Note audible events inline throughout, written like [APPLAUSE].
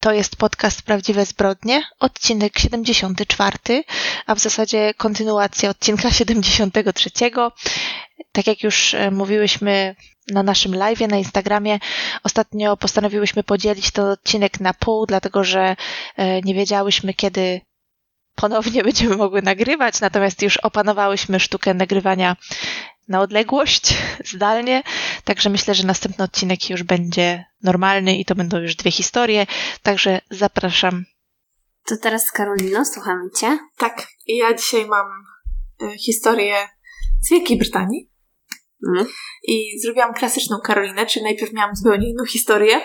To jest podcast Prawdziwe Zbrodnie, odcinek 74, a w zasadzie kontynuacja odcinka 73. Tak jak już e, mówiłyśmy na naszym live na Instagramie, ostatnio postanowiłyśmy podzielić ten odcinek na pół, dlatego że e, nie wiedziałyśmy, kiedy ponownie będziemy mogły nagrywać, natomiast już opanowałyśmy sztukę nagrywania na odległość, [LAUGHS] zdalnie, także myślę, że następny odcinek już będzie normalny i to będą już dwie historie, także zapraszam. To teraz Karolino, słuchamy Cię. Tak, ja dzisiaj mam y, historię z Wielkiej Brytanii. Mm. I zrobiłam klasyczną Karolinę, czyli najpierw miałam zupełnie inną historię,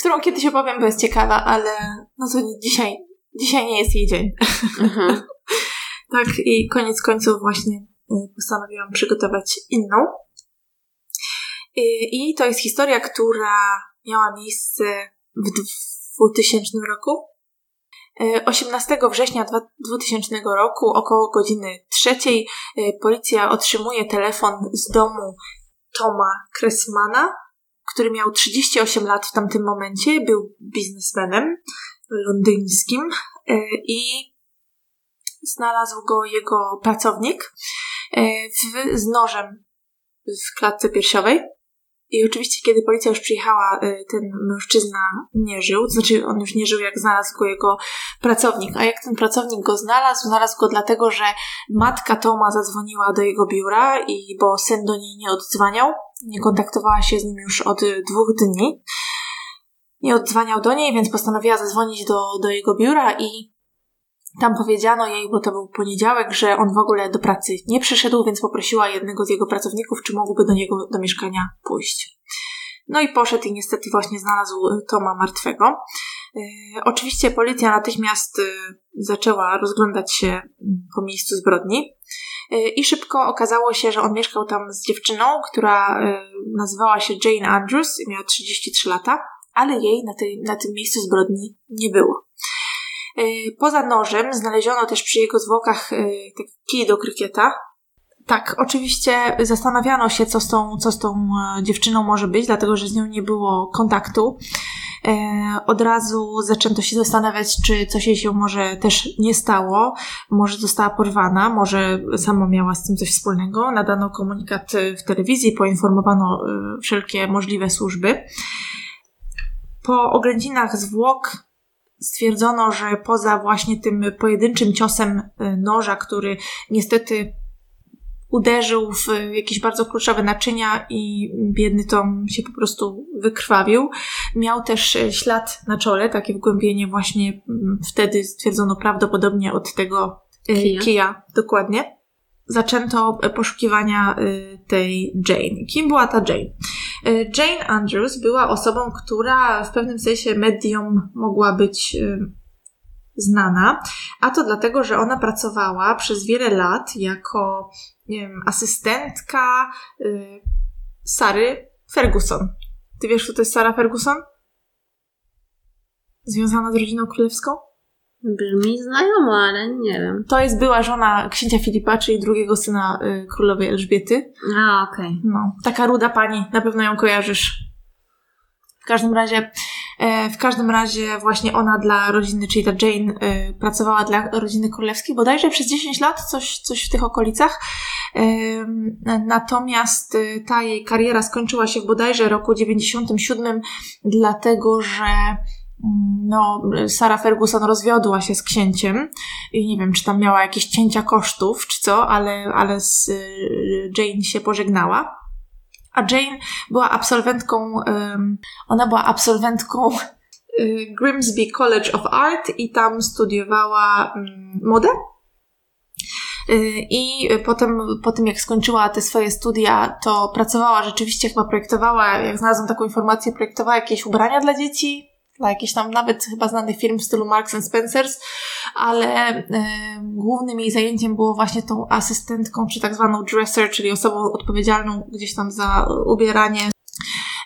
którą kiedyś opowiem, bo jest ciekawa, ale no to dzisiaj, dzisiaj nie jest jej dzień. Mm-hmm. [LAUGHS] tak, i koniec końców właśnie postanowiłam przygotować inną. Y, I to jest historia, która miała miejsce w 2000 roku. 18 y, września 2000 roku, około godziny trzeciej, policja otrzymuje telefon z domu Toma Kressmana, który miał 38 lat w tamtym momencie, był biznesmenem londyńskim i znalazł go jego pracownik, w, z nożem w klatce piersiowej. I oczywiście, kiedy policja już przyjechała, e, ten mężczyzna nie żył, znaczy on już nie żył, jak znalazł go jego pracownik. A jak ten pracownik go znalazł? Znalazł go dlatego, że matka Toma zadzwoniła do jego biura, i bo syn do niej nie odzwaniał, nie kontaktowała się z nim już od dwóch dni. Nie odzwaniał do niej, więc postanowiła zadzwonić do, do jego biura i tam powiedziano jej, bo to był poniedziałek, że on w ogóle do pracy nie przyszedł, więc poprosiła jednego z jego pracowników, czy mógłby do niego do mieszkania pójść. No i poszedł i niestety właśnie znalazł Toma martwego. E, oczywiście policja natychmiast e, zaczęła rozglądać się mm, po miejscu zbrodni e, i szybko okazało się, że on mieszkał tam z dziewczyną, która nazywała się Jane Andrews i miała 33 lata, ale jej na, tej, na tym miejscu zbrodni nie było. E, poza nożem znaleziono też przy jego zwłokach e, taki kij do krykieta. Tak, oczywiście zastanawiano się, co z, tą, co z tą e, dziewczyną może być, dlatego że z nią nie było kontaktu. Od razu zaczęto się zastanawiać, czy coś jej się może też nie stało, może została porwana, może sama miała z tym coś wspólnego. Nadano komunikat w telewizji, poinformowano wszelkie możliwe służby. Po oględzinach zwłok stwierdzono, że poza właśnie tym pojedynczym ciosem y, noża, który niestety uderzył w jakieś bardzo kluczowe naczynia i biedny Tom się po prostu wykrwawił. Miał też y, ślad na czole, takie wgłębienie właśnie wtedy stwierdzono prawdopodobnie od tego y, kija, kija dokładnie zaczęto poszukiwania y, tej Jane. Kim była ta Jane? Y, Jane Andrews była osobą, która w pewnym sensie medium mogła być znana, a to dlatego, że ona pracowała przez wiele lat jako wiem, asystentka Sary Ferguson. Ty wiesz, kto to jest Sara Ferguson? Związana z rodziną królewską? Brzmi znajomo, ale nie wiem. To jest była żona księcia Filipa, czyli drugiego syna y, królowej Elżbiety. A, okej. Okay. No, taka ruda pani, na pewno ją kojarzysz. W każdym razie, e, w każdym razie właśnie ona dla rodziny, czyli ta Jane e, pracowała dla rodziny królewskiej bodajże przez 10 lat, coś, coś w tych okolicach. E, natomiast ta jej kariera skończyła się w bodajże roku 97, dlatego że no, Sara Ferguson rozwiodła się z księciem i nie wiem, czy tam miała jakieś cięcia kosztów, czy co, ale, ale z y, Jane się pożegnała. A Jane była absolwentką, ona była absolwentką y, Grimsby College of Art i tam studiowała modę. Y, I potem, po tym jak skończyła te swoje studia, to pracowała rzeczywiście, chyba projektowała, jak znalazłam taką informację, projektowała jakieś ubrania dla dzieci, dla jakichś tam nawet chyba znanych firm w stylu Marks and Spencers, ale e, głównym jej zajęciem było właśnie tą asystentką, czy tak zwaną dresser, czyli osobą odpowiedzialną gdzieś tam za ubieranie.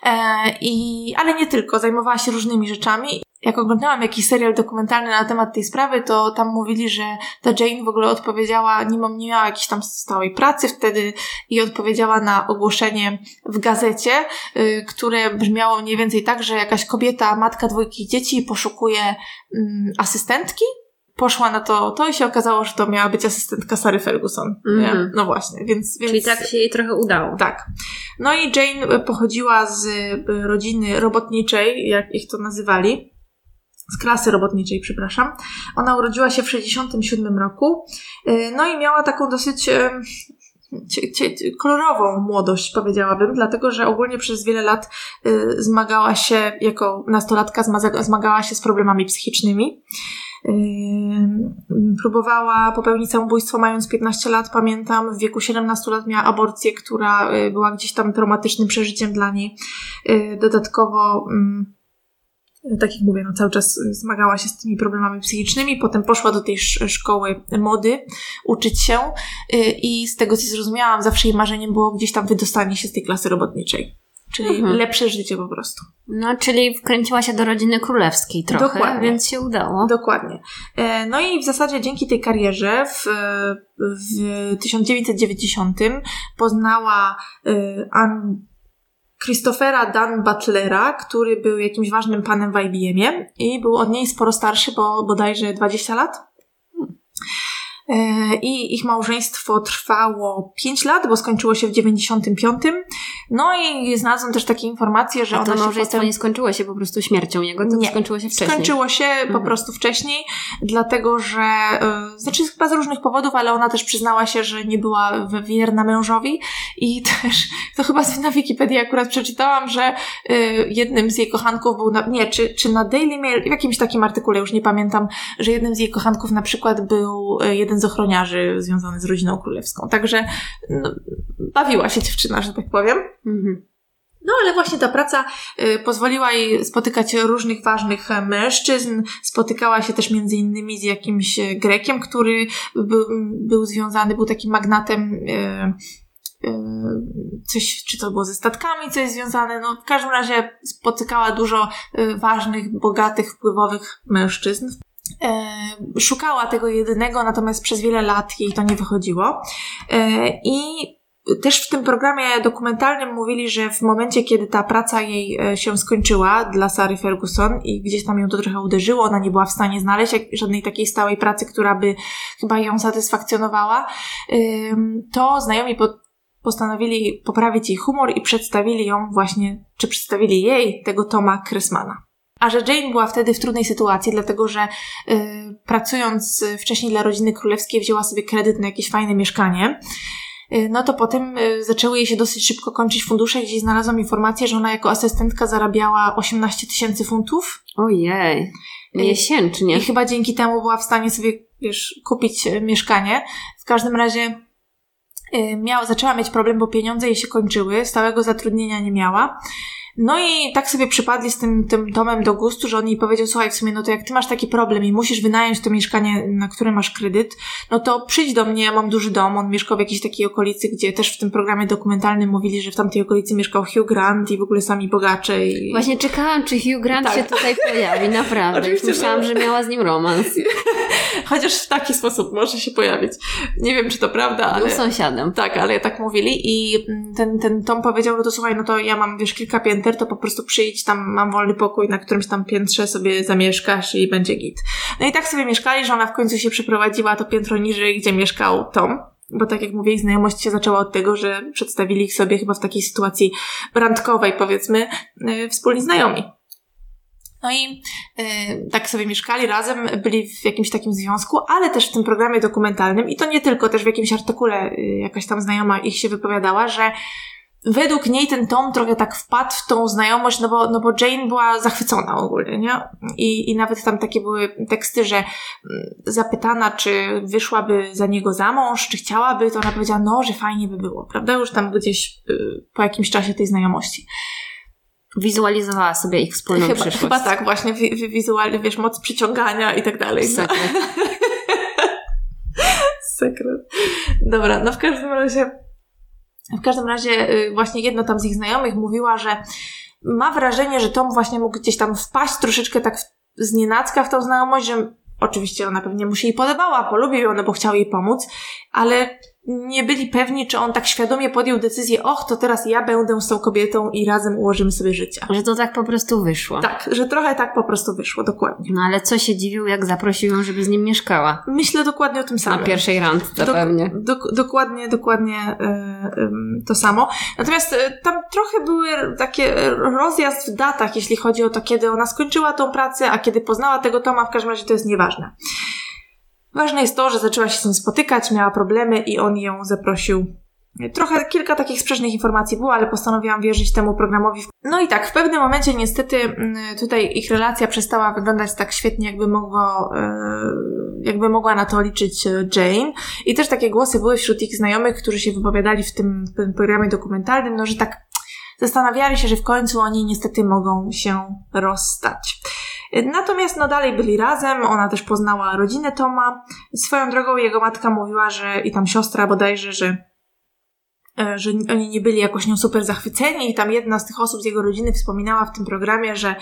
E, i, ale nie tylko, zajmowała się różnymi rzeczami. Jak oglądałam jakiś serial dokumentalny na temat tej sprawy, to tam mówili, że ta Jane w ogóle odpowiedziała, nie, nie miała jakiejś tam stałej pracy wtedy i odpowiedziała na ogłoszenie w gazecie, y, które brzmiało mniej więcej tak, że jakaś kobieta, matka dwójki dzieci poszukuje mm, asystentki poszła na to, to i się okazało, że to miała być asystentka Sary Ferguson. Mm. No właśnie, więc, więc... Czyli tak się jej trochę udało. Tak. No i Jane pochodziła z rodziny robotniczej, jak ich to nazywali z klasy robotniczej, przepraszam. Ona urodziła się w 67 roku, y, no i miała taką dosyć y, kolorową młodość, powiedziałabym, dlatego że ogólnie przez wiele lat y, zmagała się, jako nastolatka zmagała się z problemami psychicznymi. Próbowała popełnić samobójstwo mając 15 lat, pamiętam. W wieku 17 lat miała aborcję, która była gdzieś tam traumatycznym przeżyciem dla niej. Dodatkowo mm, tak jak mówię, no cały czas zmagała się z tymi problemami psychicznymi, potem poszła do tej szkoły mody uczyć się y, i z tego co zrozumiałam, zawsze jej marzeniem było gdzieś tam wydostanie się z tej klasy robotniczej. Czyli mhm. lepsze życie po prostu. No, czyli wkręciła się do rodziny królewskiej trochę, Dokładnie. więc się udało. Dokładnie. E, no i w zasadzie dzięki tej karierze w, w 1990 poznała y, Ann Christophera Dan Butlera, który był jakimś ważnym panem w IBM-ie i był od niej sporo starszy, bo bodajże 20 lat. E, I ich małżeństwo trwało 5 lat, bo skończyło się w 95. No i znalazłam też takie informacje, że A to ona małżeństwo potem... nie skończyło się po prostu śmiercią jego, to nie. skończyło się wcześniej. Skończyło się mhm. po prostu wcześniej, dlatego że, yy, znaczy chyba z różnych powodów, ale ona też przyznała się, że nie była wierna mężowi i [LAUGHS] też, to chyba na Wikipedii akurat przeczytałam, że yy, jednym z jej kochanków był, na, nie, czy, czy na Daily Mail, w jakimś takim artykule, już nie pamiętam, że jednym z jej kochanków na przykład był y, jeden z ochroniarzy związany z rodziną królewską. Także no, bawiła się dziewczyna, że tak powiem. Mhm. No ale właśnie ta praca y, pozwoliła jej spotykać różnych ważnych mężczyzn. Spotykała się też między innymi z jakimś Grekiem, który był, był związany, był takim magnatem y, y, coś, czy to było ze statkami coś związane, no w każdym razie spotykała dużo y, ważnych, bogatych, wpływowych mężczyzn. E, szukała tego jedynego, natomiast przez wiele lat jej to nie wychodziło. E, I też w tym programie dokumentalnym mówili, że w momencie, kiedy ta praca jej e, się skończyła dla Sary Ferguson i gdzieś tam ją to trochę uderzyło, ona nie była w stanie znaleźć żadnej takiej stałej pracy, która by chyba ją satysfakcjonowała, to znajomi postanowili poprawić jej humor i przedstawili ją właśnie, czy przedstawili jej tego Toma Krysmana. A że Jane była wtedy w trudnej sytuacji, dlatego że y, pracując wcześniej dla rodziny królewskiej wzięła sobie kredyt na jakieś fajne mieszkanie, y, no to potem y, zaczęły jej się dosyć szybko kończyć fundusze, gdzie znalazłam informację, że ona jako asystentka zarabiała 18 tysięcy funtów. Ojej, miesięcznie. I chyba dzięki temu była w stanie sobie, wiesz, kupić mieszkanie. W każdym razie miała, zaczęła mieć problem, bo pieniądze jej się kończyły, stałego zatrudnienia nie miała. No i tak sobie przypadli z tym, tym domem do gustu, że on jej powiedział, słuchaj, w sumie, no to jak ty masz taki problem i musisz wynająć to mieszkanie, na które masz kredyt, no to przyjdź do mnie, ja mam duży dom, on mieszkał w jakiejś takiej okolicy, gdzie też w tym programie dokumentalnym mówili, że w tamtej okolicy mieszkał Hugh Grant i w ogóle sami bogacze. I... Właśnie czekałam, czy Hugh Grant tak. się tutaj pojawi, [LAUGHS] naprawdę. Już myślałam, że miała z nim romans. [LAUGHS] Chociaż w taki sposób może się pojawić. Nie wiem, czy to prawda, ale... Był sąsiadem. Tak, ale tak mówili i ten, ten Tom powiedział, no to słuchaj, no to ja mam, wiesz, kilka to po prostu przyjdź, tam mam wolny pokój, na którymś tam piętrze sobie zamieszkasz i będzie git. No i tak sobie mieszkali, że ona w końcu się przeprowadziła to piętro niżej, gdzie mieszkał Tom. Bo tak jak mówię, ich znajomość się zaczęła od tego, że przedstawili ich sobie chyba w takiej sytuacji brandkowej, powiedzmy, yy, wspólni znajomi. No i yy, tak sobie mieszkali razem, byli w jakimś takim związku, ale też w tym programie dokumentalnym, i to nie tylko, też w jakimś artykule yy, jakaś tam znajoma ich się wypowiadała, że według niej ten Tom trochę tak wpadł w tą znajomość, no bo, no bo Jane była zachwycona ogólnie, nie? I, I nawet tam takie były teksty, że mm, zapytana, czy wyszłaby za niego za mąż, czy chciałaby, to ona powiedziała, no, że fajnie by było, prawda? Już tam gdzieś y, po jakimś czasie tej znajomości. Wizualizowała sobie ich wspólną chyba, przyszłość. Chyba tak, właśnie wizualnie, wiesz, moc przyciągania i tak dalej. Sekret. [LAUGHS] Sekret. Dobra, no w każdym razie w każdym razie y, właśnie jedna tam z ich znajomych mówiła, że ma wrażenie, że Tom właśnie mógł gdzieś tam wpaść troszeczkę tak z nienacka w tą znajomość, że oczywiście ona pewnie mu się jej podobała, polubił ją, no bo chciał jej pomóc, ale nie byli pewni, czy on tak świadomie podjął decyzję, och, to teraz ja będę z tą kobietą i razem ułożymy sobie życie. Że to tak po prostu wyszło. Tak, że trochę tak po prostu wyszło, dokładnie. No ale co się dziwił, jak zaprosił ją, żeby z nim mieszkała? Myślę dokładnie o tym samym. Na pierwszej randce do, pewnie. Do, dokładnie, dokładnie yy, to samo. Natomiast yy, tam trochę były takie rozjazd w datach, jeśli chodzi o to, kiedy ona skończyła tą pracę, a kiedy poznała tego Toma, w każdym razie to jest nieważne. Ważne jest to, że zaczęła się z nim spotykać, miała problemy i on ją zaprosił. Trochę kilka takich sprzecznych informacji było, ale postanowiłam wierzyć temu programowi. No i tak, w pewnym momencie niestety mm, tutaj ich relacja przestała wyglądać tak świetnie, jakby mogło, e, jakby mogła na to liczyć e, Jane. I też takie głosy były wśród ich znajomych, którzy się wypowiadali w tym, w tym programie dokumentalnym, no że tak zastanawiali się, że w końcu oni niestety mogą się rozstać. Natomiast no dalej byli razem, ona też poznała rodzinę Toma. Swoją drogą jego matka mówiła, że i tam siostra bodajże, że e, że oni nie byli jakoś nią super zachwyceni i tam jedna z tych osób z jego rodziny wspominała w tym programie, że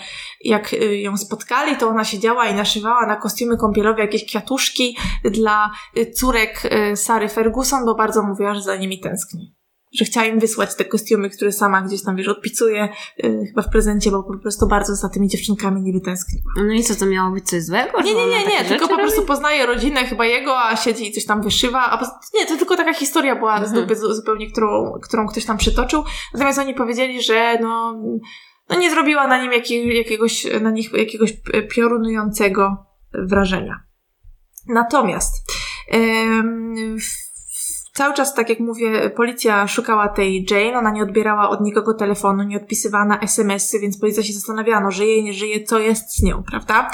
jak e, ją spotkali, to ona siedziała i naszywała na kostiumy kąpielowe jakieś kwiatuszki dla e, córek Sary Ferguson, bo bardzo mówiła, że za nimi tęskni że chciała im wysłać te kostiumy, które sama gdzieś tam, wiesz, odpicuje yy, chyba w prezencie, bo po prostu bardzo za tymi dziewczynkami nie tęskniła. No i co, to miało być coś złego? Nie, nie, nie, nie, tylko po prostu poznaje rodzinę chyba jego, a siedzi i coś tam wyszywa, a nie, to tylko taka historia była mhm. z dupy zupełnie, którą, którą ktoś tam przytoczył. Natomiast oni powiedzieli, że no, no nie zrobiła na nim jakiego, jakiegoś, na nich jakiegoś piorunującego wrażenia. Natomiast yy, Cały czas, tak jak mówię, policja szukała tej Jane, ona nie odbierała od nikogo telefonu, nie odpisywała SMS-y, więc policja się zastanawiała, no żyje, nie żyje, co jest z nią, prawda?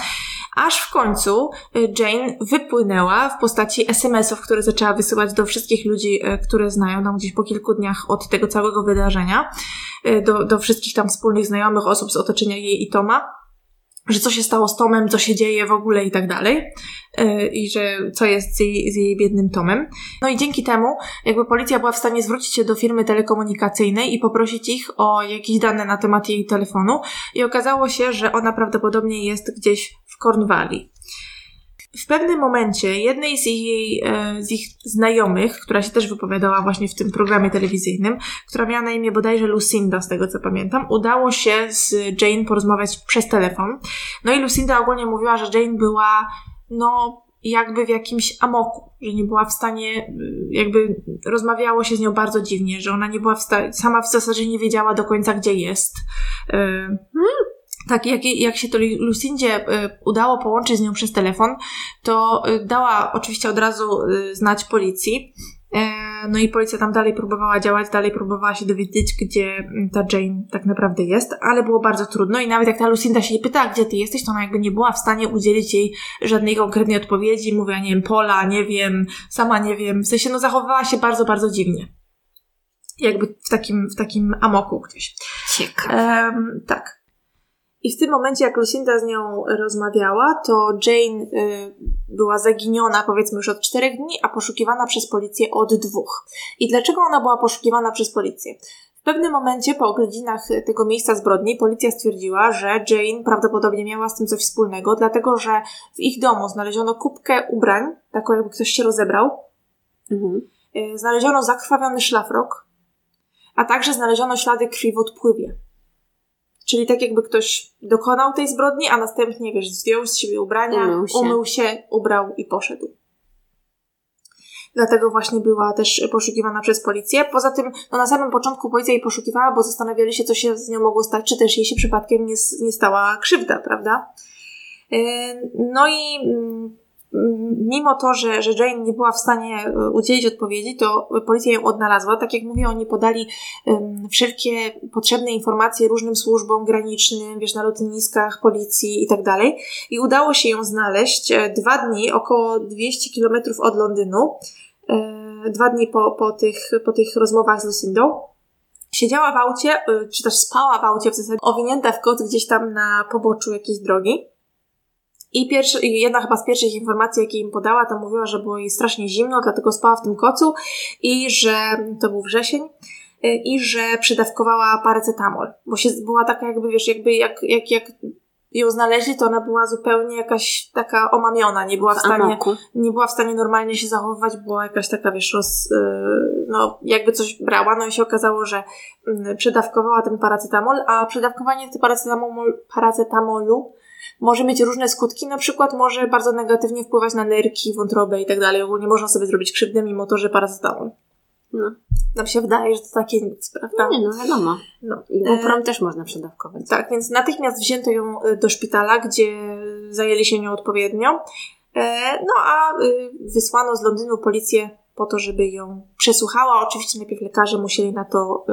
Aż w końcu y, Jane wypłynęła w postaci SMS-ów, które zaczęła wysyłać do wszystkich ludzi, y, które znają, tam gdzieś po kilku dniach od tego całego wydarzenia, y, do, do wszystkich tam wspólnych znajomych, osób z otoczenia jej i Toma że co się stało z Tomem, co się dzieje w ogóle i tak dalej. E, I że co jest z jej, z jej biednym Tomem. No i dzięki temu, jakby policja była w stanie zwrócić się do firmy telekomunikacyjnej i poprosić ich o jakieś dane na temat jej telefonu. I okazało się, że ona prawdopodobnie jest gdzieś w Cornwalli w pewnym momencie jednej z, jej, e, z ich znajomych, która się też wypowiadała właśnie w tym programie telewizyjnym, która miała na imię bodajże Lucinda, z tego co pamiętam, udało się z Jane porozmawiać przez telefon. No i Lucinda ogólnie mówiła, że Jane była, no, jakby w jakimś amoku, że nie była w stanie, jakby rozmawiało się z nią bardzo dziwnie, że ona nie była w stanie, sama w zasadzie nie wiedziała do końca, gdzie jest. Hmm tak, jak, jak się to Lucindzie y, udało połączyć z nią przez telefon, to y, dała oczywiście od razu y, znać policji. E, no i policja tam dalej próbowała działać, dalej próbowała się dowiedzieć, gdzie mm, ta Jane tak naprawdę jest, ale było bardzo trudno i nawet jak ta Lucinda się pytała, gdzie ty jesteś, to ona jakby nie była w stanie udzielić jej żadnej konkretnej odpowiedzi. Mówiła, nie wiem, Pola, nie wiem, sama nie wiem. W sensie, no zachowywała się bardzo, bardzo dziwnie. Jakby w takim, w takim amoku gdzieś. Ciekawe. Um, tak. I w tym momencie, jak Lucinda z nią rozmawiała, to Jane y, była zaginiona powiedzmy już od czterech dni, a poszukiwana przez policję od dwóch. I dlaczego ona była poszukiwana przez policję? W pewnym momencie po godzinach tego miejsca zbrodni policja stwierdziła, że Jane prawdopodobnie miała z tym coś wspólnego, dlatego że w ich domu znaleziono kubkę ubrań, taką jakby ktoś się rozebrał. Mhm. Y, znaleziono zakrwawiony szlafrok, a także znaleziono ślady krwi w odpływie. Czyli tak jakby ktoś dokonał tej zbrodni, a następnie, wiesz, zdjął z siebie ubrania, umył się, umył się ubrał i poszedł. Dlatego właśnie była też poszukiwana przez policję. Poza tym, no na samym początku policja jej poszukiwała, bo zastanawiali się, co się z nią mogło stać, czy też jej się przypadkiem nie, nie stała krzywda, prawda? E, no i mm, mimo to, że, że Jane nie była w stanie e, udzielić odpowiedzi, to policja ją odnalazła. Tak jak mówię, oni podali um, wszelkie potrzebne informacje różnym służbom granicznym, wiesz, na lotniskach, policji i tak dalej. I udało się ją znaleźć e, dwa dni, około 200 kilometrów od Londynu, e, dwa dni po, po, tych, po tych rozmowach z Lucindą. Siedziała w aucie, czy też spała w aucie w zasadzie, owinięta w kot gdzieś tam na poboczu jakiejś drogi. I pierwszy, jedna chyba z pierwszych informacji, jakie im podała, to mówiła, że było jej strasznie zimno, dlatego spała w tym kocu i że to był wrzesień y, i że przydawkowała paracetamol, bo się była taka jakby, wiesz, jakby jak, jak, jak ją znaleźli, to ona była zupełnie jakaś taka omamiona, nie była w, stanie, nie była w stanie normalnie się zachowywać, była jakaś taka, wiesz, roz, yy, no jakby coś brała, no i się okazało, że yy, przedawkowała ten paracetamol, a przedawkowanie paracetamolu, paracetamolu może mieć różne skutki, na przykład może bardzo negatywnie wpływać na nerki, wątrobę i tak dalej. Ogólnie można sobie zrobić krzywdę, mimo to, że paracetamol. No. Nam się wydaje, że to takie nic, prawda? Nie, no wiadomo. No. I e... też można przedawkować. Tak, więc natychmiast wzięto ją e, do szpitala, gdzie zajęli się nią odpowiednio. E, no a wysłano z Londynu policję po to, żeby ją przesłuchała. Oczywiście najpierw lekarze musieli na to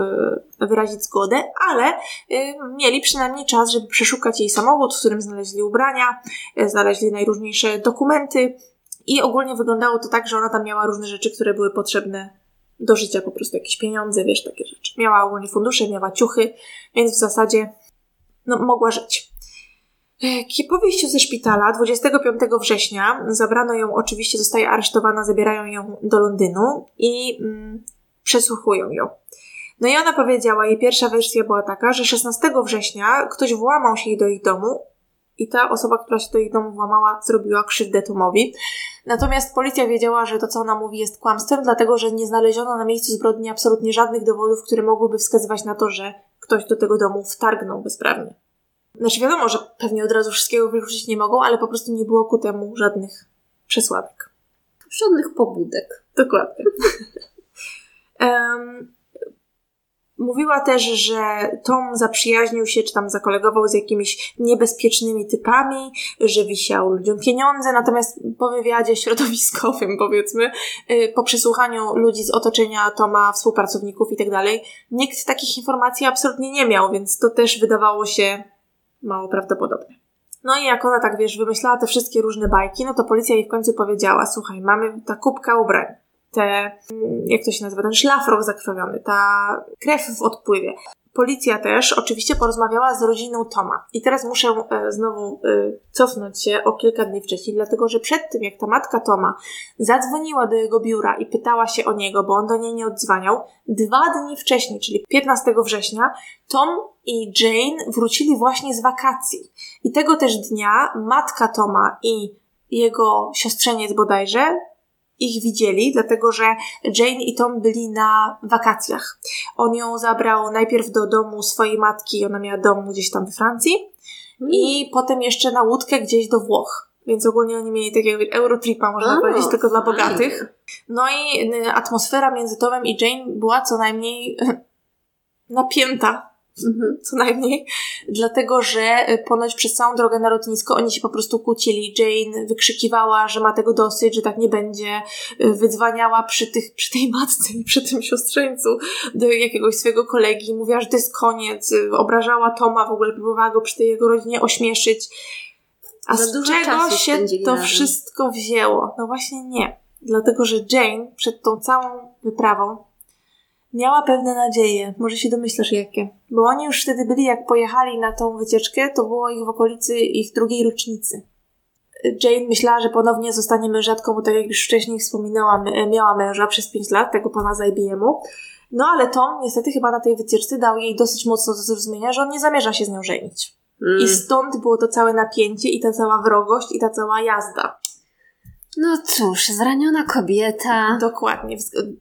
y, wyrazić zgodę, ale y, mieli przynajmniej czas, żeby przeszukać jej samochód, w którym znaleźli ubrania, y, znaleźli najróżniejsze dokumenty i ogólnie wyglądało to tak, że ona tam miała różne rzeczy, które były potrzebne do życia, po prostu jakieś pieniądze, wiesz, takie rzeczy. Miała ogólnie fundusze, miała ciuchy, więc w zasadzie no, mogła żyć. Po wyjściu ze szpitala 25 września zabrano ją, oczywiście zostaje aresztowana, zabierają ją do Londynu i mm, przesłuchują ją. No i ona powiedziała, jej pierwsza wersja była taka, że 16 września ktoś włamał się do ich domu i ta osoba, która się do ich domu włamała, zrobiła krzywdę Tomowi. Natomiast policja wiedziała, że to, co ona mówi, jest kłamstwem, dlatego że nie znaleziono na miejscu zbrodni absolutnie żadnych dowodów, które mogłyby wskazywać na to, że ktoś do tego domu wtargnął bezprawnie. Znaczy wiadomo, że pewnie od razu wszystkiego wyrzucić nie mogą, ale po prostu nie było ku temu żadnych przesłanek. Żadnych pobudek. Dokładnie. [LAUGHS] um, mówiła też, że Tom zaprzyjaźnił się, czy tam zakolegował z jakimiś niebezpiecznymi typami, że wisiał ludziom pieniądze, natomiast po wywiadzie środowiskowym, powiedzmy, y, po przesłuchaniu ludzi z otoczenia Toma, współpracowników i tak dalej, nikt takich informacji absolutnie nie miał, więc to też wydawało się mało prawdopodobne. No i jak ona tak, wiesz, wymyślała te wszystkie różne bajki, no to policja jej w końcu powiedziała, słuchaj, mamy ta kubka ubrań, te, mm, jak to się nazywa, ten szlafrok zakrwawiony, ta krew w odpływie. Policja też oczywiście porozmawiała z rodziną Toma. I teraz muszę e, znowu e, cofnąć się o kilka dni wcześniej, dlatego że przed tym, jak ta matka Toma zadzwoniła do jego biura i pytała się o niego, bo on do niej nie odzwaniał, dwa dni wcześniej, czyli 15 września, Tom i Jane wrócili właśnie z wakacji. I tego też dnia matka Toma i jego siostrzeniec bodajże ich widzieli, dlatego że Jane i Tom byli na wakacjach. On ją zabrał najpierw do domu swojej matki, ona miała dom gdzieś tam we Francji, mm. i potem jeszcze na łódkę gdzieś do Włoch. Więc ogólnie oni mieli takiego Eurotripa, można powiedzieć, tylko dla bogatych. No i y, atmosfera między Tomem i Jane była co najmniej [LAUGHS] napięta Mhm. co najmniej, dlatego że e, ponoć przez całą drogę na lotnisko oni się po prostu kłócili. Jane wykrzykiwała, że ma tego dosyć, że tak nie będzie, e, wydzwaniała przy, tych, przy tej matce i przy tym siostrzeńcu do jakiegoś swojego kolegi, mówiła, że to jest koniec, e, obrażała Toma, w ogóle próbowała go przy tej jego rodzinie ośmieszyć. A z czego się to razem. wszystko wzięło? No właśnie nie. Dlatego, że Jane przed tą całą wyprawą Miała pewne nadzieje, może się domyślasz jakie. Bo oni już wtedy byli, jak pojechali na tą wycieczkę, to było ich w okolicy ich drugiej rocznicy. Jane myślała, że ponownie zostanie mężatką, bo tak jak już wcześniej wspominałam, miała męża przez 5 lat, tego pana z IBM-u. No ale Tom niestety chyba na tej wycieczce dał jej dosyć mocno do zrozumienia, że on nie zamierza się z nią żenić. Mm. I stąd było to całe napięcie i ta cała wrogość i ta cała jazda. No cóż, zraniona kobieta. Dokładnie.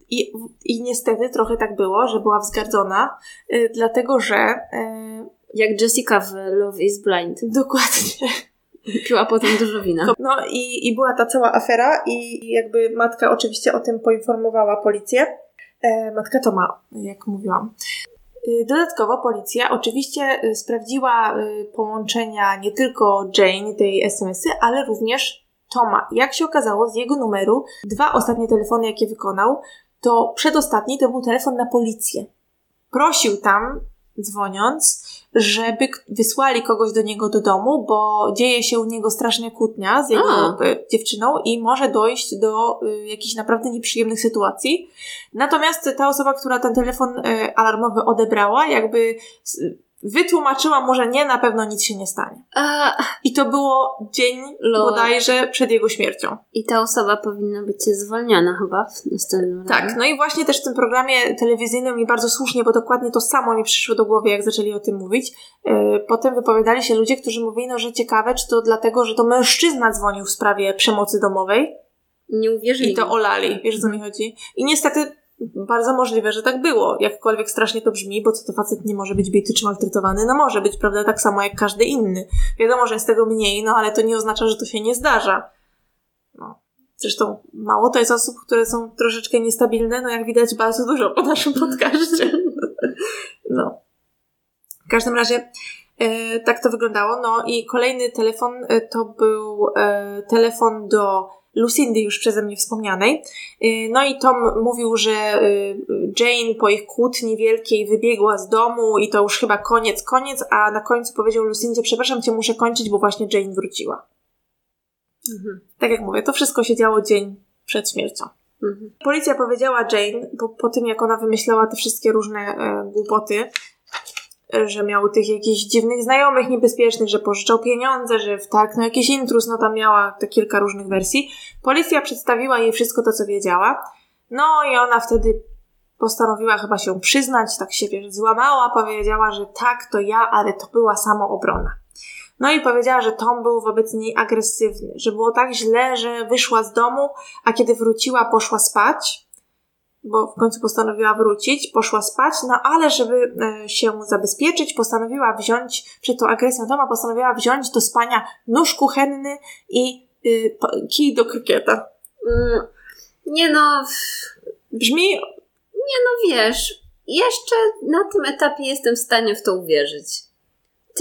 I, I niestety trochę tak było, że była wzgardzona, yy, dlatego że. Yy, Jak Jessica w Love is Blind. Dokładnie. [LAUGHS] Piła potem dużo wina. No i, i była ta cała afera, i jakby matka oczywiście o tym poinformowała policję. E, matka Toma, jak mówiłam. Y, dodatkowo policja oczywiście y, sprawdziła y, połączenia nie tylko Jane, tej SMS-y, ale również Toma. Jak się okazało, z jego numeru, dwa ostatnie telefony, jakie wykonał, to przedostatni to był telefon na policję. Prosił tam, dzwoniąc, żeby wysłali kogoś do niego do domu, bo dzieje się u niego strasznie kłótnia z jego A. dziewczyną i może dojść do y, jakichś naprawdę nieprzyjemnych sytuacji. Natomiast ta osoba, która ten telefon y, alarmowy odebrała, jakby wytłumaczyła mu, że nie, na pewno nic się nie stanie. A... I to było dzień Lord. bodajże przed jego śmiercią. I ta osoba powinna być zwolniona chyba w następnym Tak, no i właśnie też w tym programie telewizyjnym mi bardzo słusznie, bo dokładnie to samo mi przyszło do głowy, jak zaczęli o tym mówić. Yy, potem wypowiadali się ludzie, którzy mówili, no że ciekawe, czy to dlatego, że to mężczyzna dzwonił w sprawie przemocy domowej. Nie uwierzyli. I to olali, wiesz o co mi chodzi? I niestety bardzo możliwe, że tak było. Jakkolwiek strasznie to brzmi, bo co to facet nie może być bity czy maltretowany? No może być, prawda, tak samo jak każdy inny. Wiadomo, że jest tego mniej, no ale to nie oznacza, że to się nie zdarza. No. Zresztą mało to jest osób, które są troszeczkę niestabilne, no jak widać bardzo dużo po naszym podcaście. [LAUGHS] No. W każdym razie e, tak to wyglądało. No i kolejny telefon e, to był e, telefon do Lucindy już przeze mnie wspomnianej. Y, no i Tom mówił, że y, Jane po ich kłótni wielkiej wybiegła z domu i to już chyba koniec, koniec, a na końcu powiedział Lucindzie, przepraszam cię, muszę kończyć, bo właśnie Jane wróciła. Mhm. Tak jak mówię, to wszystko się działo dzień przed śmiercią. Mhm. Policja powiedziała Jane, po, po tym jak ona wymyślała te wszystkie różne e, głupoty, że miał tych jakichś dziwnych znajomych niebezpiecznych, że pożyczał pieniądze, że wtargnął jakiś intrus, no tam miała te kilka różnych wersji. Policja przedstawiła jej wszystko to, co wiedziała. No i ona wtedy postanowiła chyba się przyznać, tak się wiesz, złamała, powiedziała, że tak, to ja, ale to była samoobrona. No i powiedziała, że Tom był wobec niej agresywny, że było tak źle, że wyszła z domu, a kiedy wróciła, poszła spać bo w końcu postanowiła wrócić, poszła spać, no ale żeby e, się zabezpieczyć, postanowiła wziąć, przed tą agresją Toma, postanowiła wziąć do spania nóż kuchenny i y, kij do krykieta. Mm, nie no... Brzmi... Nie no wiesz, jeszcze na tym etapie jestem w stanie w to uwierzyć.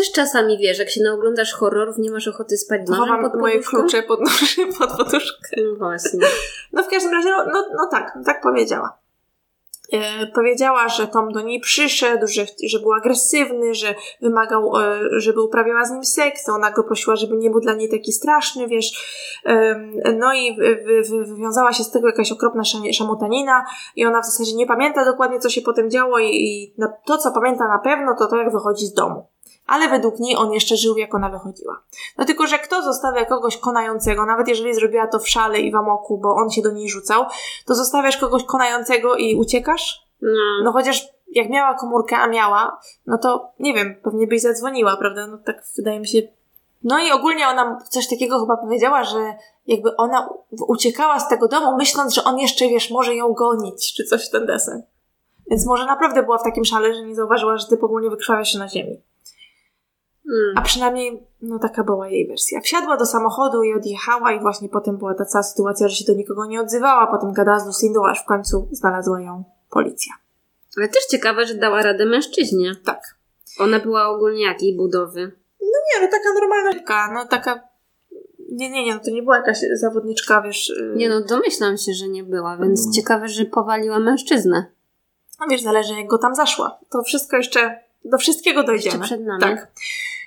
Też czasami wiesz, jak się naoglądasz horrorów, nie masz ochoty spać nożem pod moje klucze pod, [LAUGHS] pod poduszkę. No właśnie. No w każdym razie, no, no, no tak, tak powiedziała. E, powiedziała, że Tom do niej przyszedł, że, że był agresywny, że wymagał, e, żeby uprawiała z nim seks. Ona go prosiła, żeby nie był dla niej taki straszny, wiesz. E, no i wy, wy, wywiązała się z tego jakaś okropna szamotanina i ona w zasadzie nie pamięta dokładnie, co się potem działo i, i to, co pamięta na pewno, to to, jak wychodzi z domu ale według niej on jeszcze żył, jak ona wychodziła. No tylko, że kto zostawia kogoś konającego, nawet jeżeli zrobiła to w szale i w amoku, bo on się do niej rzucał, to zostawiasz kogoś konającego i uciekasz? No. no chociaż jak miała komórkę, a miała, no to nie wiem, pewnie byś zadzwoniła, prawda? No tak wydaje mi się. No i ogólnie ona coś takiego chyba powiedziała, że jakby ona uciekała z tego domu, myśląc, że on jeszcze, wiesz, może ją gonić, czy coś w ten desen. Więc może naprawdę była w takim szale, że nie zauważyła, że ty ogólnie wykrwawia się na ziemi. Hmm. A przynajmniej, no taka była jej wersja. Wsiadła do samochodu i odjechała i właśnie potem była ta cała sytuacja, że się do nikogo nie odzywała, potem gadała z Lucindą, aż w końcu znalazła ją policja. Ale też ciekawe, że dała radę mężczyźnie. Tak. Ona była ogólnie jakiej budowy? No nie, no taka normalna, no taka nie, nie, nie, no to nie była jakaś zawodniczka, wiesz. Y- nie, no domyślam się, że nie była, więc mm. ciekawe, że powaliła mężczyznę. No wiesz, zależy jak go tam zaszła. To wszystko jeszcze, do wszystkiego dojdziemy. Jeszcze przed nami. Tak.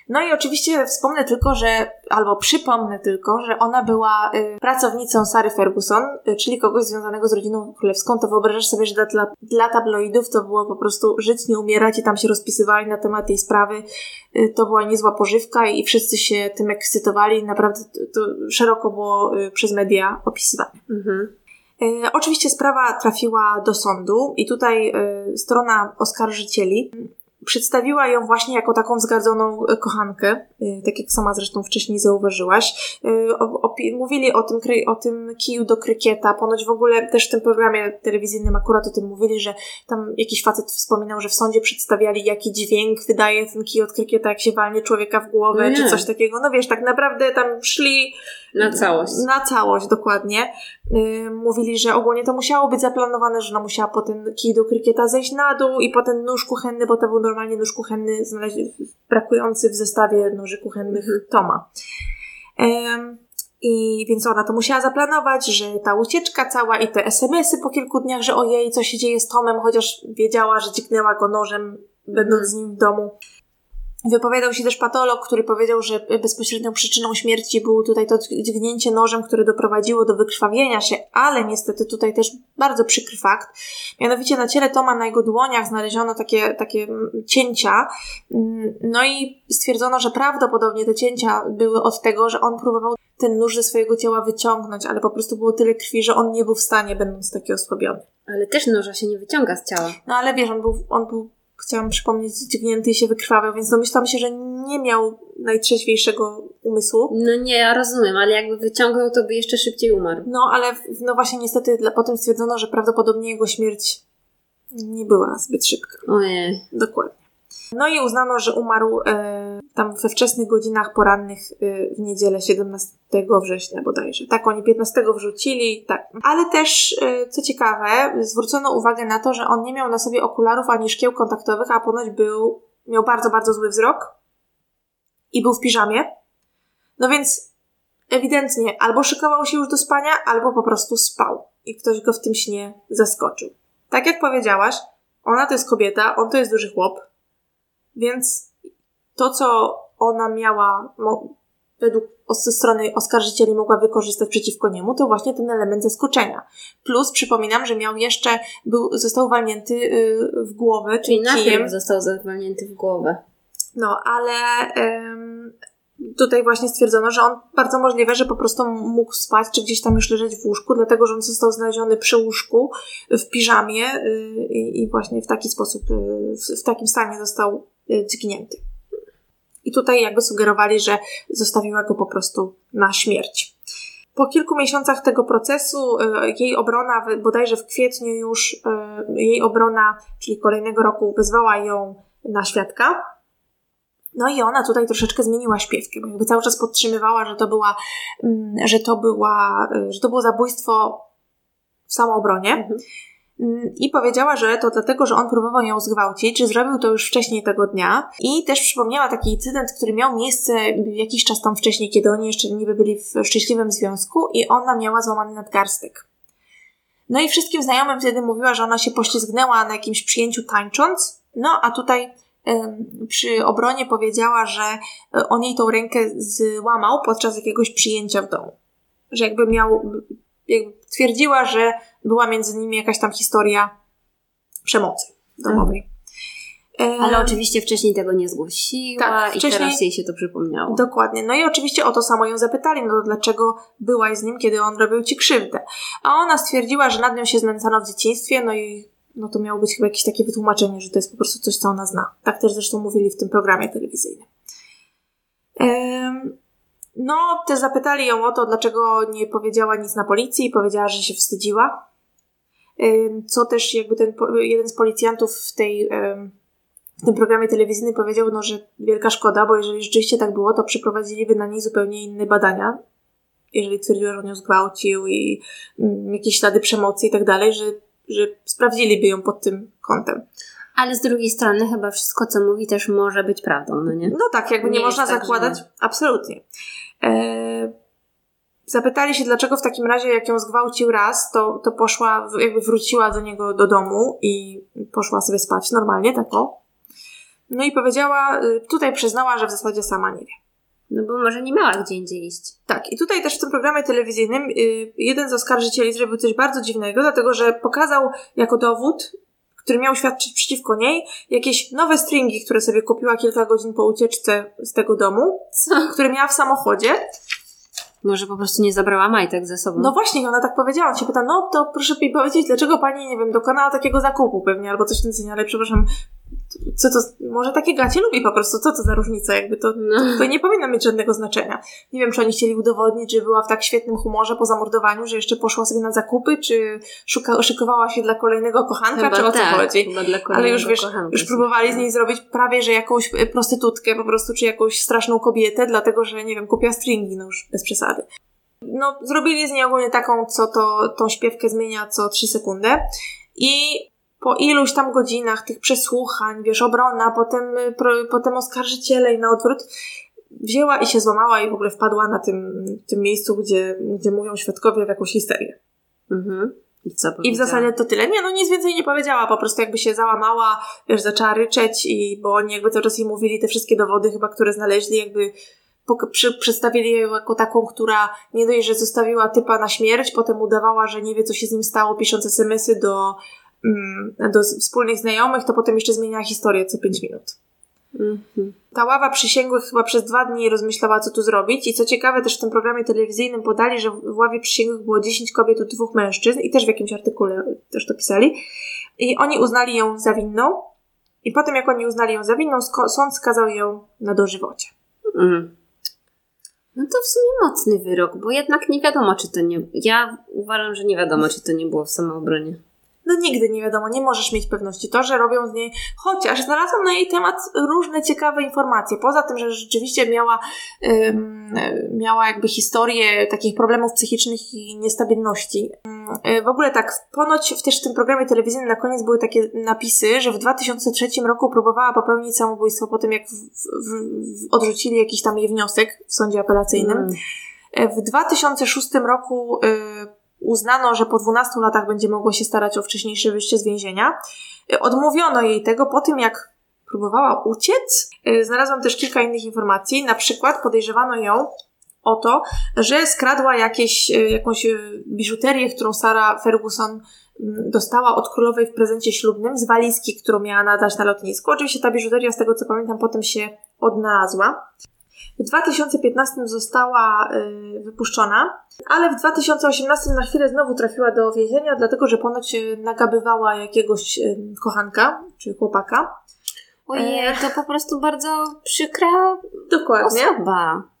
No i oczywiście wspomnę tylko, że, albo przypomnę tylko, że ona była y, pracownicą Sary Ferguson, y, czyli kogoś związanego z rodziną królewską. To wyobrażasz sobie, że dla, dla tabloidów to było po prostu żyć, nie umierać i tam się rozpisywali na temat tej sprawy. Y, to była niezła pożywka i wszyscy się tym ekscytowali. Naprawdę to, to szeroko było y, przez media opisywane. Mhm. E, oczywiście sprawa trafiła do sądu i tutaj e, strona oskarżycieli Przedstawiła ją właśnie jako taką wzgardzoną e, kochankę, e, tak jak sama zresztą wcześniej zauważyłaś. E, mówili o tym, o tym kiju do krykieta, ponoć w ogóle też w tym programie telewizyjnym akurat o tym mówili, że tam jakiś facet wspominał, że w sądzie przedstawiali, jaki dźwięk wydaje ten kij od krykieta, jak się walnie człowieka w głowę, Nie. czy coś takiego. No wiesz, tak naprawdę tam szli na całość. Na całość, dokładnie. Mówili, że ogólnie to musiało być zaplanowane, że ona musiała po ten kij do krykieta zejść na dół i potem nóż kuchenny, bo to był normalnie nóż kuchenny znaleźli, brakujący w zestawie noży kuchennych mhm. Toma. Yy, i więc ona to musiała zaplanować, że ta ucieczka cała i te SMS-y po kilku dniach, że ojej, co się dzieje z Tomem, chociaż wiedziała, że dźgnęła go nożem, będąc z nim w domu. Wypowiadał się też patolog, który powiedział, że bezpośrednią przyczyną śmierci było tutaj to dźgnięcie nożem, które doprowadziło do wykrwawienia się, ale niestety tutaj też bardzo przykry fakt. Mianowicie na ciele Toma na jego dłoniach znaleziono takie, takie cięcia, no i stwierdzono, że prawdopodobnie te cięcia były od tego, że on próbował ten nóż ze swojego ciała wyciągnąć, ale po prostu było tyle krwi, że on nie był w stanie, będąc taki osłabiony. Ale też noża się nie wyciąga z ciała. No ale wiesz, on był, on był chciałam przypomnieć, dźgnięty i się wykrwawiał, więc domyślam się, że nie miał najtrzeźwiejszego umysłu. No nie, ja rozumiem, ale jakby wyciągnął, to by jeszcze szybciej umarł. No, ale no właśnie niestety potem stwierdzono, że prawdopodobnie jego śmierć nie była zbyt szybka. Ojej. Dokładnie. No i uznano, że umarł e, tam we wczesnych godzinach porannych e, w niedzielę 17 września bodajże. Tak, oni 15 wrzucili, tak. Ale też, e, co ciekawe, zwrócono uwagę na to, że on nie miał na sobie okularów ani szkieł kontaktowych, a ponoć był, miał bardzo, bardzo zły wzrok i był w piżamie. No więc ewidentnie albo szykował się już do spania, albo po prostu spał i ktoś go w tym śnie zaskoczył. Tak jak powiedziałaś, ona to jest kobieta, on to jest duży chłop, więc to, co ona miała, według ze strony oskarżycieli mogła wykorzystać przeciwko niemu, to właśnie ten element zaskoczenia. Plus przypominam, że miał jeszcze, był, został walnięty y, w głowę, czyli, kijem. został walnięty w głowę. No, ale ym, tutaj właśnie stwierdzono, że on bardzo możliwe, że po prostu mógł spać, czy gdzieś tam już leżeć w łóżku, dlatego że on został znaleziony przy łóżku w piżamie yy, i właśnie w taki sposób, yy, w, w takim stanie został Y, dźgnięty. I tutaj jakby sugerowali, że zostawiła go po prostu na śmierć. Po kilku miesiącach tego procesu y, jej obrona, bodajże w kwietniu już, y, jej obrona, czyli kolejnego roku, wezwała ją na świadka. No i ona tutaj troszeczkę zmieniła śpiewkę, bo jakby cały czas podtrzymywała, że to była, mm, że to była, że to było zabójstwo w samoobronie. Mhm. Mm, i powiedziała, że to dlatego, że on próbował ją zgwałcić, że zrobił to już wcześniej tego dnia i też przypomniała taki incydent, który miał miejsce jakiś czas tam wcześniej, kiedy oni jeszcze niby byli w szczęśliwym związku i ona miała złamany nadgarstek. No i wszystkim znajomym wtedy mówiła, że ona się poślizgnęła na jakimś przyjęciu tańcząc, no a tutaj przy obronie powiedziała, że e, on jej tą rękę złamał podczas jakiegoś przyjęcia w domu. Że jakby miał, jakby twierdziła, że była między nimi jakaś tam historia przemocy domowej. Mhm. Ale oczywiście wcześniej tego nie zgłosiła tak, i teraz jej się to przypomniało. Dokładnie. No i oczywiście o to samo ją zapytali, no dlaczego byłaś z nim, kiedy on robił ci krzywdę. A ona stwierdziła, że nad nią się znęcano w dzieciństwie, no i no to miało być chyba jakieś takie wytłumaczenie, że to jest po prostu coś, co ona zna. Tak też zresztą mówili w tym programie telewizyjnym. Ehm, no, też zapytali ją o to, dlaczego nie powiedziała nic na policji, powiedziała, że się wstydziła co też jakby ten jeden z policjantów w tej w tym programie telewizyjnym powiedział, no, że wielka szkoda, bo jeżeli rzeczywiście tak było, to przeprowadziliby na niej zupełnie inne badania, jeżeli twierdziła, że on ją zgwałcił i mm, jakieś ślady przemocy i tak dalej, że, że sprawdziliby ją pod tym kątem. Ale z drugiej strony chyba wszystko, co mówi, też może być prawdą, no nie? No tak, jakby nie, nie można tak, zakładać. Że... Absolutnie. E, Zapytali się, dlaczego w takim razie, jak ją zgwałcił raz, to, to poszła, jakby wróciła do niego do domu i poszła sobie spać normalnie, tak o. No i powiedziała, y, tutaj przyznała, że w zasadzie sama nie wie. No bo może nie miała gdzie indziej iść. Tak, i tutaj też w tym programie telewizyjnym y, jeden z oskarżycieli zrobił coś bardzo dziwnego, dlatego że pokazał jako dowód, który miał świadczyć przeciwko niej, jakieś nowe stringi, które sobie kupiła kilka godzin po ucieczce z tego domu, Co? które miała w samochodzie. Może po prostu nie zabrała majtek ze sobą. No właśnie, ona tak powiedziała. On się pyta, no to proszę mi powiedzieć, dlaczego pani, nie wiem, dokonała takiego zakupu pewnie, albo coś w tym sensie, ale przepraszam, co to, może takie gacie lubi po prostu, co to za różnica, jakby to, no. to, to, nie powinno mieć żadnego znaczenia. Nie wiem, czy oni chcieli udowodnić, że była w tak świetnym humorze po zamordowaniu, że jeszcze poszła sobie na zakupy, czy szuka, szykowała się dla kolejnego kochanka, chyba czy o co tak, chodzi. Ale już wiesz, już próbowali z niej zrobić prawie, że jakąś prostytutkę po prostu, czy jakąś straszną kobietę, dlatego, że nie wiem, kupiła stringi, no już bez przesady. No, zrobili z niej ogólnie taką, co to, tą śpiewkę zmienia co 3 sekundy. I po iluś tam godzinach tych przesłuchań, wiesz, obrona, potem, y, pro, potem oskarżyciele i na odwrót, wzięła i się złamała i w ogóle wpadła na tym, tym miejscu, gdzie, gdzie mówią świadkowie w jakąś histerię. Mhm. I w zasadzie to tyle. Nie, no nic więcej nie powiedziała, po prostu jakby się załamała, wiesz, zaczęła ryczeć i bo oni jakby cały czas jej mówili te wszystkie dowody chyba, które znaleźli, jakby przy, przedstawili ją jako taką, która nie dość, że zostawiła typa na śmierć, potem udawała, że nie wie, co się z nim stało, pisząc smsy do, do wspólnych znajomych, to potem jeszcze zmieniała historię co 5 minut. Mhm. Ta ława przysięgłych chyba przez dwa dni rozmyślała, co tu zrobić. I co ciekawe, też w tym programie telewizyjnym podali, że w ławie przysięgłych było 10 kobiet i dwóch mężczyzn, i też w jakimś artykule też to pisali. I oni uznali ją za winną. I potem, jak oni uznali ją za winną, sąd skazał ją na dożywocie. Mhm. No to w sumie mocny wyrok, bo jednak nie wiadomo, czy to nie. Ja uważam, że nie wiadomo, czy to nie było w samoobronie no nigdy nie wiadomo, nie możesz mieć pewności. To, że robią z niej, chociaż znalazłam na jej temat różne ciekawe informacje. Poza tym, że rzeczywiście miała, miała jakby historię takich problemów psychicznych i niestabilności. W ogóle tak, ponoć też w tym programie telewizyjnym na koniec były takie napisy, że w 2003 roku próbowała popełnić samobójstwo po tym, jak w, w, w, odrzucili jakiś tam jej wniosek w sądzie apelacyjnym. Mm. W 2006 roku y, uznano, że po 12 latach będzie mogło się starać o wcześniejsze wyjście z więzienia. Y, odmówiono jej tego po tym, jak próbowała uciec. Y, znalazłam też kilka innych informacji. Na przykład podejrzewano ją o to, że skradła jakieś, y, jakąś biżuterię, którą Sara Ferguson mm, dostała od królowej w prezencie ślubnym z walizki, którą miała nadać na lotnisku. Oczywiście ta biżuteria, z tego co pamiętam, potem się odnalazła. W 2015 została y, wypuszczona, ale w 2018 na chwilę znowu trafiła do więzienia, dlatego że ponoć y, nagabywała jakiegoś y, kochanka czy chłopaka. Ojej, to po prostu bardzo przykra Dokładnie. osoba.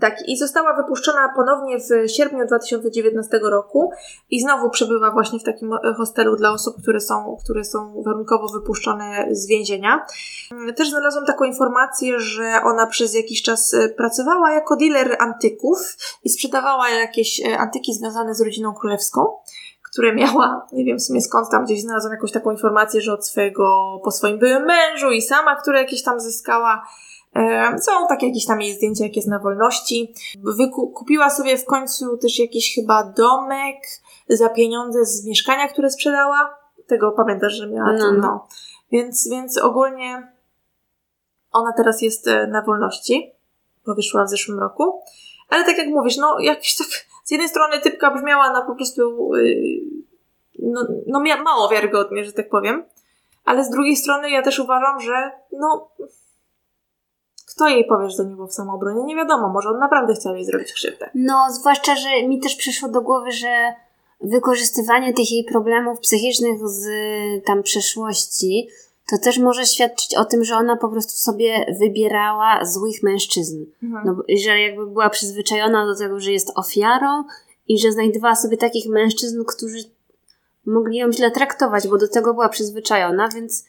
Tak, i została wypuszczona ponownie w sierpniu 2019 roku i znowu przebywa właśnie w takim e, hostelu dla osób, które są, które są warunkowo wypuszczone z więzienia. Mm, też znalazłam taką informację, że ona przez jakiś czas e, pracowała jako dealer antyków i sprzedawała jakieś e, antyki związane z rodziną królewską które miała, nie wiem w sumie skąd tam gdzieś znalazłam jakąś taką informację, że od swojego, po swoim byłym mężu i sama, które jakieś tam zyskała są takie jakieś tam jej zdjęcia, jak jest na wolności. Wyku- kupiła sobie w końcu też jakiś chyba domek za pieniądze z mieszkania, które sprzedała. Tego pamiętasz, że miała no, to, no. no. Więc, więc ogólnie ona teraz jest e, na wolności, bo wyszła w zeszłym roku. Ale tak jak mówisz, no jakiś tak z jednej strony typka brzmiała na po prostu yy, no, no mało wiarygodnie, że tak powiem. Ale z drugiej strony ja też uważam, że no kto jej powie, że to nie było w samoobronie? Nie wiadomo, może on naprawdę chciał jej zrobić krzywdę. No, zwłaszcza, że mi też przyszło do głowy, że wykorzystywanie tych jej problemów psychicznych z tam przeszłości, to też może świadczyć o tym, że ona po prostu sobie wybierała złych mężczyzn. Mhm. No, że jakby była przyzwyczajona do tego, że jest ofiarą i że znajdowała sobie takich mężczyzn, którzy mogli ją źle traktować, bo do tego była przyzwyczajona, więc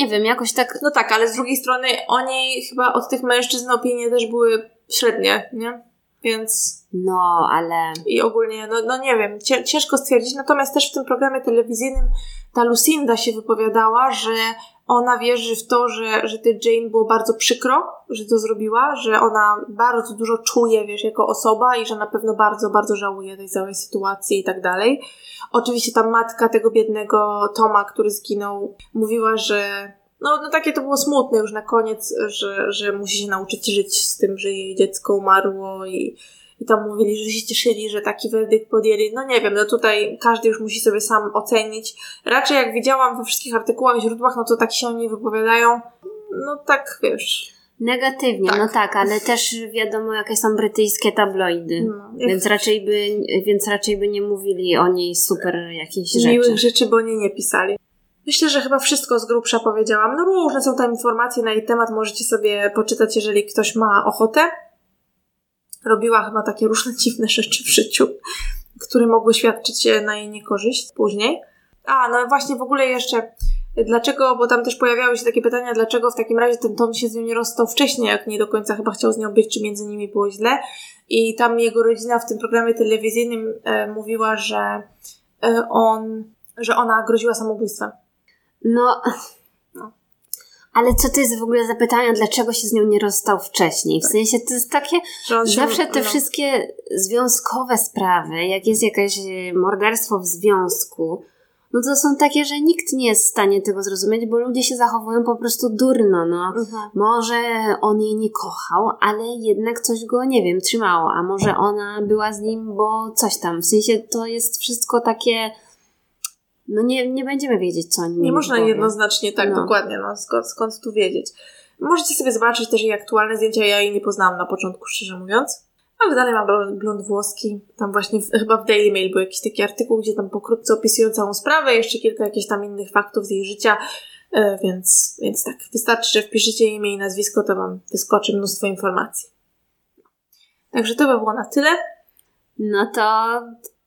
nie wiem, jakoś tak. No tak, ale z drugiej strony oni chyba od tych mężczyzn opinie też były średnie, nie? Więc. No, ale. I ogólnie, no, no nie wiem, ciężko stwierdzić. Natomiast też w tym programie telewizyjnym ta Lucinda się wypowiadała, że ona wierzy w to, że, że ty Jane było bardzo przykro, że to zrobiła, że ona bardzo dużo czuje, wiesz, jako osoba i że na pewno bardzo, bardzo żałuje tej całej sytuacji i tak dalej. Oczywiście ta matka tego biednego Toma, który zginął, mówiła, że no, no takie to było smutne już na koniec, że, że musi się nauczyć żyć z tym, że jej dziecko umarło i, i tam mówili, że się cieszyli, że taki werdykt podjęli. No nie wiem, no tutaj każdy już musi sobie sam ocenić. Raczej jak widziałam we wszystkich artykułach i źródłach, no to tak się oni wypowiadają. No tak, wiesz. Negatywnie, tak. no tak, ale też wiadomo, jakie są brytyjskie tabloidy. No, więc, raczej by, więc raczej by nie mówili o niej super jakichś rzeczy. Miłych rzeczy, bo nie nie pisali. Myślę, że chyba wszystko z grubsza powiedziałam. No różne są tam informacje na jej temat, możecie sobie poczytać, jeżeli ktoś ma ochotę. Robiła chyba takie różne dziwne rzeczy w życiu, które mogły świadczyć na jej niekorzyść później. A, no właśnie w ogóle jeszcze Dlaczego, bo tam też pojawiały się takie pytania, dlaczego w takim razie ten Tom się z nią nie rozstał wcześniej, jak nie do końca chyba chciał z nią być, czy między nimi było źle. I tam jego rodzina w tym programie telewizyjnym e, mówiła, że e, on, że ona groziła samobójstwem. No, no. Ale co to jest w ogóle za pytanie, dlaczego się z nią nie rozstał wcześniej? W tak. sensie to jest takie, zawsze te wszystkie związkowe sprawy, jak jest jakieś morderstwo w związku, no to są takie, że nikt nie jest w stanie tego zrozumieć, bo ludzie się zachowują po prostu durno, no. Mhm. Może on jej nie kochał, ale jednak coś go, nie wiem, trzymało, a może ona była z nim, bo coś tam. W sensie to jest wszystko takie no nie, nie będziemy wiedzieć, co oni Nie można jednoznacznie, tak, no. dokładnie, no skąd, skąd tu wiedzieć. Możecie sobie zobaczyć też jej aktualne zdjęcia, ja jej nie poznałam na początku, szczerze mówiąc. Ale dalej ma blond włoski. Tam właśnie w, chyba w Daily Mail był jakiś taki artykuł, gdzie tam pokrótce opisują całą sprawę, jeszcze kilka jakichś tam innych faktów z jej życia, e, więc, więc tak, wystarczy, że wpiszecie imię i nazwisko, to wam wyskoczy mnóstwo informacji. Także to by było na tyle. No to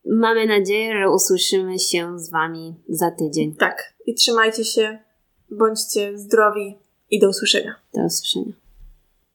mamy nadzieję, że usłyszymy się z wami za tydzień. Tak. I trzymajcie się, bądźcie zdrowi i do usłyszenia. Do usłyszenia.